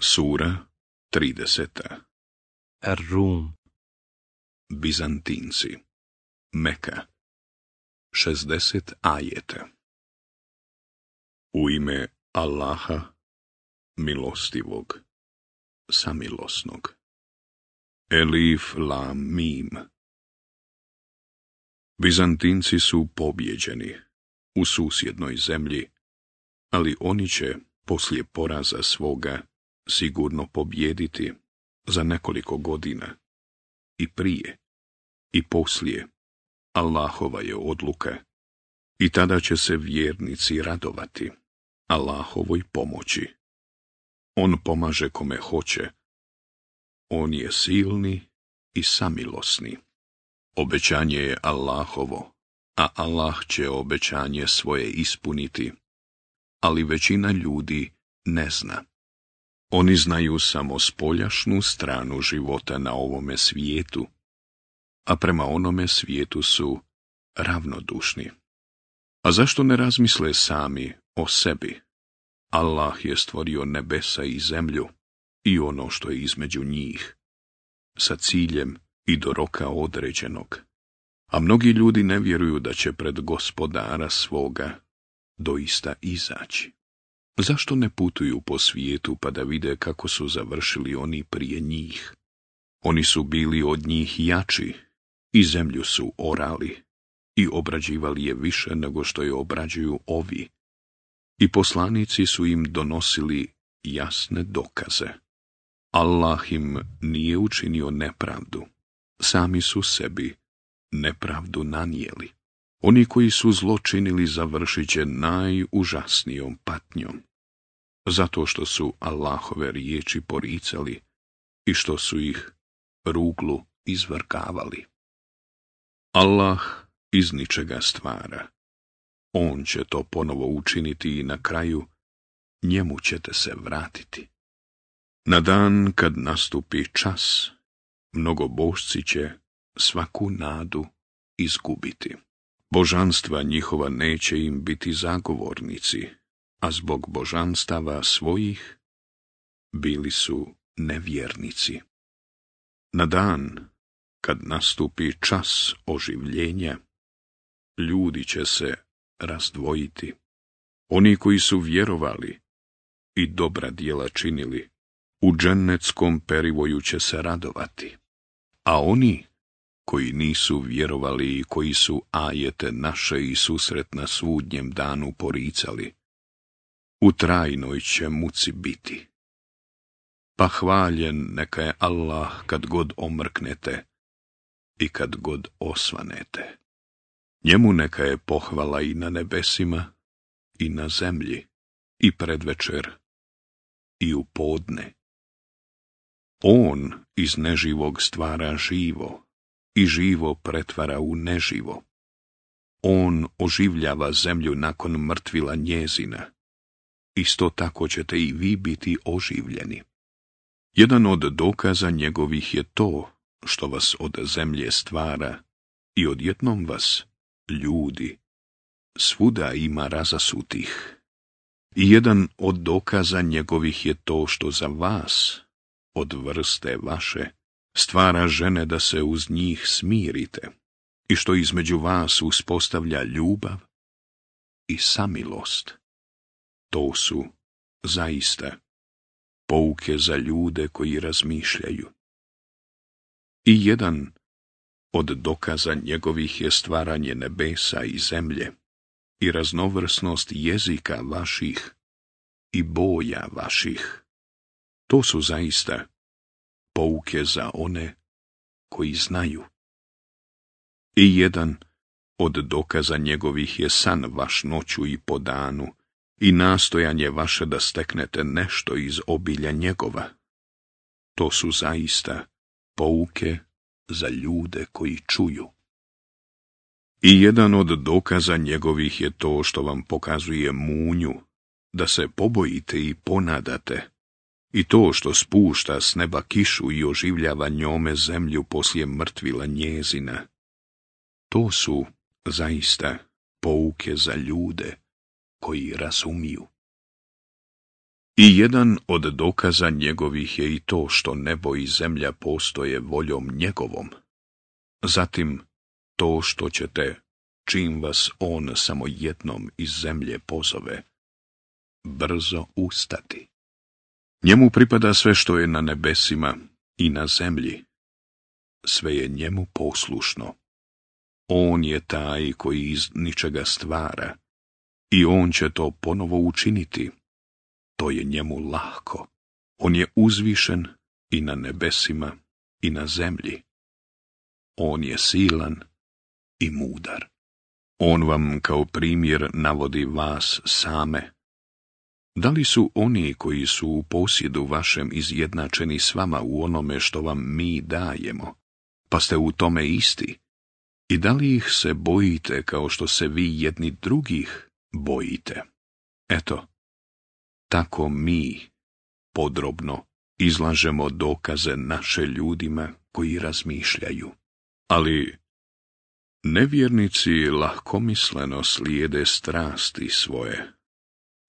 Sura 30. Ar-Rum Bizantinci Meka 60 ajeta U ime Allaha milostivog samilosnog Elif Lam Mim Bizantinci su pobjeđeni u susjednoj zemlji, ali oni će poslije poraza svoga sigurno pobijediti za nekoliko godina. I prije, i poslije, Allahova je odluka. I tada će se vjernici radovati, Allahovoj pomoći. On pomaže kome hoće. On je silni i samilosni. Obećanje je Allahovo, a Allah će obećanje svoje ispuniti, ali većina ljudi ne zna. Oni znaju samo spoljašnu stranu života na ovome svijetu, a prema onome svijetu su ravnodušni. A zašto ne razmisle sami o sebi? Allah je stvorio nebesa i zemlju i ono što je između njih, sa ciljem i do roka određenog. A mnogi ljudi ne vjeruju da će pred gospodara svoga doista izaći. Zašto ne putuju po svijetu pa da vide kako su završili oni prije njih? Oni su bili od njih jači i zemlju su orali i obrađivali je više nego što je obrađuju ovi. I poslanici su im donosili jasne dokaze. Allah im nije učinio nepravdu, sami su sebi nepravdu nanijeli. Oni koji su zločinili završit će najužasnijom patnjom, zato što su Allahove riječi poricali i što su ih ruglu izvrkavali. Allah iz ničega stvara. On će to ponovo učiniti i na kraju njemu ćete se vratiti. Na dan kad nastupi čas, mnogo bošci će svaku nadu izgubiti. Božanstva njihova neće im biti zagovornici, a zbog božanstava svojih bili su nevjernici. Na dan, kad nastupi čas oživljenja, ljudi će se razdvojiti. Oni koji su vjerovali i dobra dijela činili, u dženeckom perivoju će se radovati, a oni koji nisu vjerovali i koji su ajete naše i susret na svudnjem danu poricali. U trajnoj će muci biti. Pa hvaljen neka je Allah kad god omrknete i kad god osvanete. Njemu neka je pohvala i na nebesima i na zemlji i predvečer i u podne. On iz neživog stvara živo i živo pretvara u neživo. On oživljava zemlju nakon mrtvila njezina. Isto tako ćete i vi biti oživljeni. Jedan od dokaza njegovih je to što vas od zemlje stvara i odjetnom vas, ljudi, svuda ima razasutih. I jedan od dokaza njegovih je to što za vas, od vrste vaše, stvara žene da se uz njih smirite i što između vas uspostavlja ljubav i samilost. To su zaista pouke za ljude koji razmišljaju. I jedan od dokaza njegovih je stvaranje nebesa i zemlje i raznovrsnost jezika vaših i boja vaših. To su zaista pouke za one koji znaju. I jedan od dokaza njegovih je san vaš noću i po danu i nastojanje vaše da steknete nešto iz obilja njegova. To su zaista pouke za ljude koji čuju. I jedan od dokaza njegovih je to što vam pokazuje munju, da se pobojite i ponadate, i to što spušta s neba kišu i oživljava njome zemlju poslije mrtvila njezina. To su zaista pouke za ljude koji razumiju. I jedan od dokaza njegovih je i to što nebo i zemlja postoje voljom njegovom. Zatim to što ćete, čim vas on samo jednom iz zemlje pozove, brzo ustati. Njemu pripada sve što je na nebesima i na zemlji. Sve je njemu poslušno. On je taj koji iz ničega stvara i on će to ponovo učiniti. To je njemu lahko. On je uzvišen i na nebesima i na zemlji. On je silan i mudar. On vam kao primjer navodi vas same da li su oni koji su u posjedu vašem izjednačeni s vama u onome što vam mi dajemo, pa ste u tome isti? I da li ih se bojite kao što se vi jedni drugih bojite? Eto, tako mi podrobno izlažemo dokaze naše ljudima koji razmišljaju. Ali nevjernici lahkomisleno slijede strasti svoje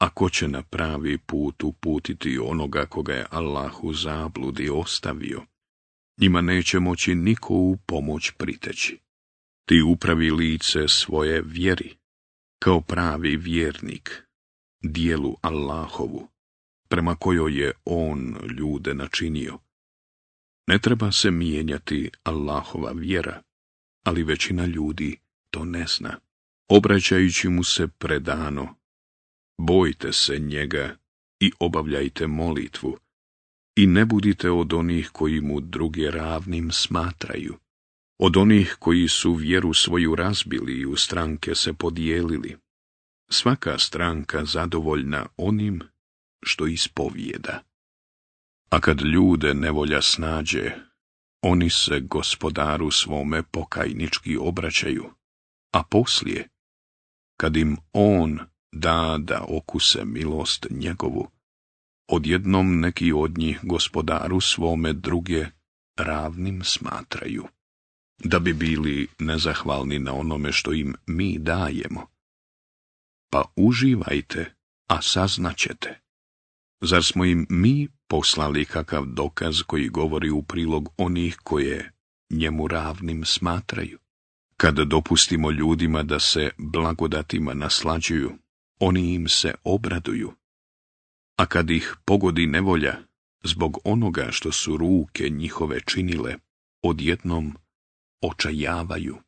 ako će na pravi put uputiti onoga koga je Allah u zabludi ostavio, njima neće moći niko u pomoć priteći. Ti upravi lice svoje vjeri, kao pravi vjernik, dijelu Allahovu, prema kojoj je On ljude načinio. Ne treba se mijenjati Allahova vjera, ali većina ljudi to ne zna. Obraćajući mu se predano, bojte se njega i obavljajte molitvu i ne budite od onih koji mu druge ravnim smatraju, od onih koji su vjeru svoju razbili i u stranke se podijelili. Svaka stranka zadovoljna onim što ispovijeda. A kad ljude nevolja snađe, oni se gospodaru svome pokajnički obraćaju, a poslije, kad im on da da okuse milost njegovu. Odjednom neki od njih gospodaru svome druge ravnim smatraju. Da bi bili nezahvalni na onome što im mi dajemo. Pa uživajte, a saznaćete. Zar smo im mi poslali kakav dokaz koji govori u prilog onih koje njemu ravnim smatraju? Kad dopustimo ljudima da se blagodatima naslađuju, oni im se obraduju. A kad ih pogodi nevolja, zbog onoga što su ruke njihove činile, odjednom očajavaju.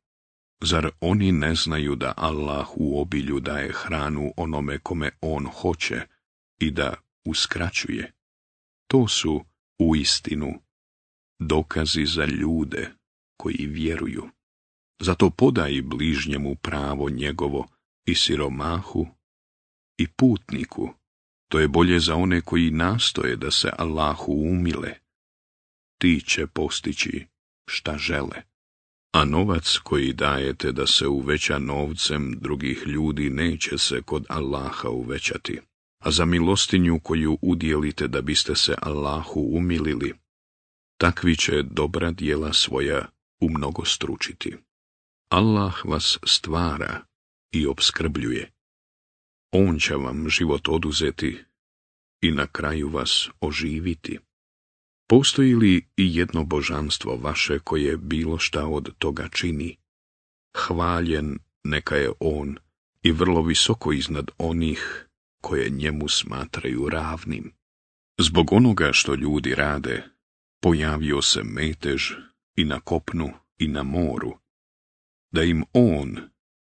Zar oni ne znaju da Allah u obilju daje hranu onome kome on hoće i da uskraćuje? To su, u istinu, dokazi za ljude koji vjeruju. Zato podaj bližnjemu pravo njegovo i siromahu i putniku, to je bolje za one koji nastoje da se Allahu umile. Ti će postići šta žele. A novac koji dajete da se uveća novcem drugih ljudi neće se kod Allaha uvećati. A za milostinju koju udjelite da biste se Allahu umilili, takvi će dobra dijela svoja stručiti. Allah vas stvara i obskrbljuje. On će vam život oduzeti i na kraju vas oživiti. Postoji li i jedno božanstvo vaše koje bilo šta od toga čini? Hvaljen neka je on i vrlo visoko iznad onih koje njemu smatraju ravnim. Zbog onoga što ljudi rade, pojavio se metež i na kopnu i na moru, da im on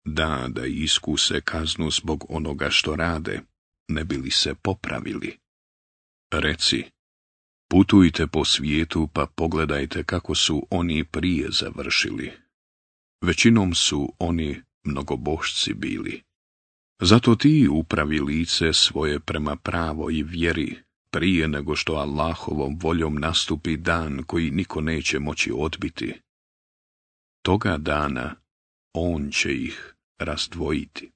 da, da iskuse kaznu zbog onoga što rade, ne bili se popravili. Reci, putujte po svijetu pa pogledajte kako su oni prije završili. Većinom su oni mnogobošci bili. Zato ti upravi lice svoje prema pravo i vjeri, prije nego što Allahovom voljom nastupi dan koji niko neće moći odbiti. Toga dana on će ih razdvojiti.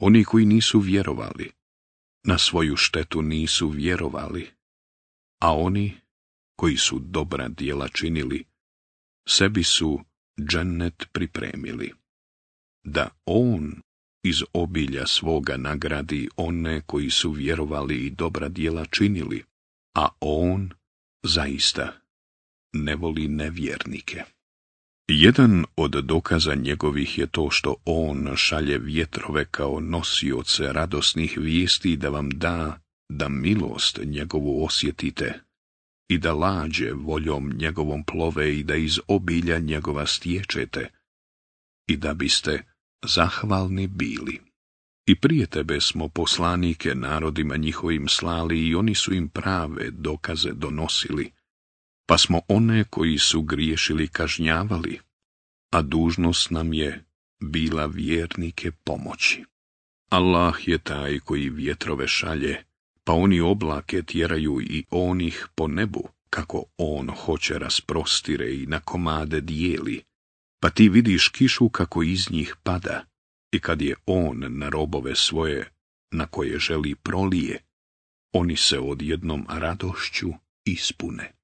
Oni koji nisu vjerovali, na svoju štetu nisu vjerovali, a oni koji su dobra djela činili, sebi su džennet pripremili. Da on iz obilja svoga nagradi one koji su vjerovali i dobra djela činili, a on zaista ne voli nevjernike. Jedan od dokaza njegovih je to što on šalje vjetrove kao nosioce radosnih vijesti da vam da da milost njegovu osjetite i da lađe voljom njegovom plove i da iz obilja njegova stječete i da biste zahvalni bili. I prije tebe smo poslanike narodima njihovim slali i oni su im prave dokaze donosili pa smo one koji su griješili kažnjavali, a dužnost nam je bila vjernike pomoći. Allah je taj koji vjetrove šalje, pa oni oblake tjeraju i onih po nebu, kako on hoće rasprostire i na komade dijeli, pa ti vidiš kišu kako iz njih pada, i kad je on na robove svoje, na koje želi prolije, oni se odjednom radošću ispune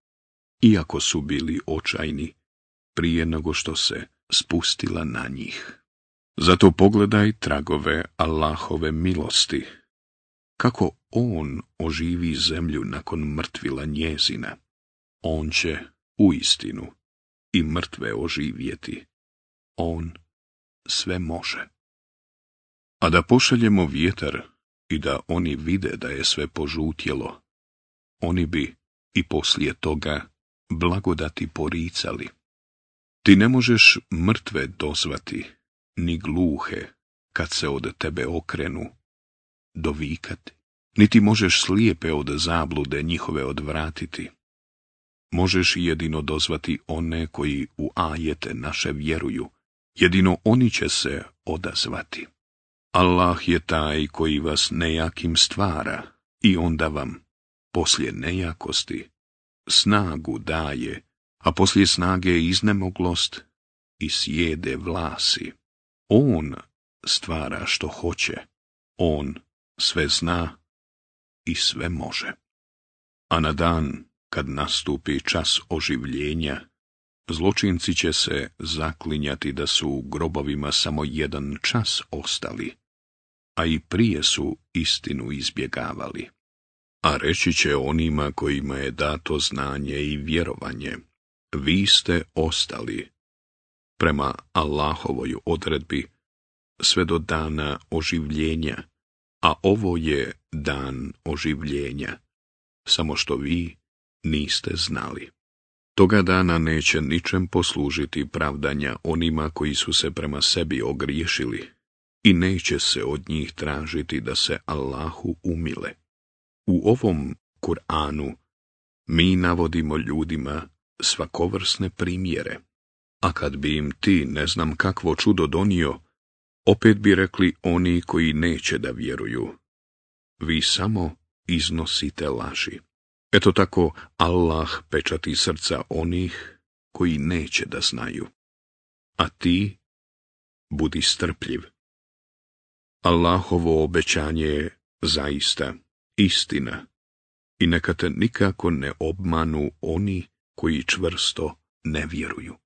iako su bili očajni, prije nego što se spustila na njih. Zato pogledaj tragove Allahove milosti, kako On oživi zemlju nakon mrtvila njezina. On će u istinu i mrtve oživjeti. On sve može. A da pošaljemo vjetar i da oni vide da je sve požutjelo, oni bi i poslije toga blagodati poricali. Ti ne možeš mrtve dozvati, ni gluhe, kad se od tebe okrenu, dovikati, niti možeš slijepe od zablude njihove odvratiti. Možeš jedino dozvati one koji u ajete naše vjeruju, jedino oni će se odazvati. Allah je taj koji vas nejakim stvara i onda vam, poslije nejakosti, snagu daje, a poslije snage iznemoglost i sjede vlasi. On stvara što hoće, on sve zna i sve može. A na dan, kad nastupi čas oživljenja, zločinci će se zaklinjati da su u grobovima samo jedan čas ostali, a i prije su istinu izbjegavali a reći će onima kojima je dato znanje i vjerovanje, vi ste ostali, prema Allahovoj odredbi, sve do dana oživljenja, a ovo je dan oživljenja, samo što vi niste znali. Toga dana neće ničem poslužiti pravdanja onima koji su se prema sebi ogriješili i neće se od njih tražiti da se Allahu umile. U ovom Kur'anu mi navodimo ljudima svakovrsne primjere, a kad bi im ti ne znam kakvo čudo donio, opet bi rekli oni koji neće da vjeruju. Vi samo iznosite laži. Eto tako Allah pečati srca onih koji neće da znaju. A ti budi strpljiv. Allahovo obećanje je zaista istina i neka te nikako ne obmanu oni koji čvrsto ne vjeruju.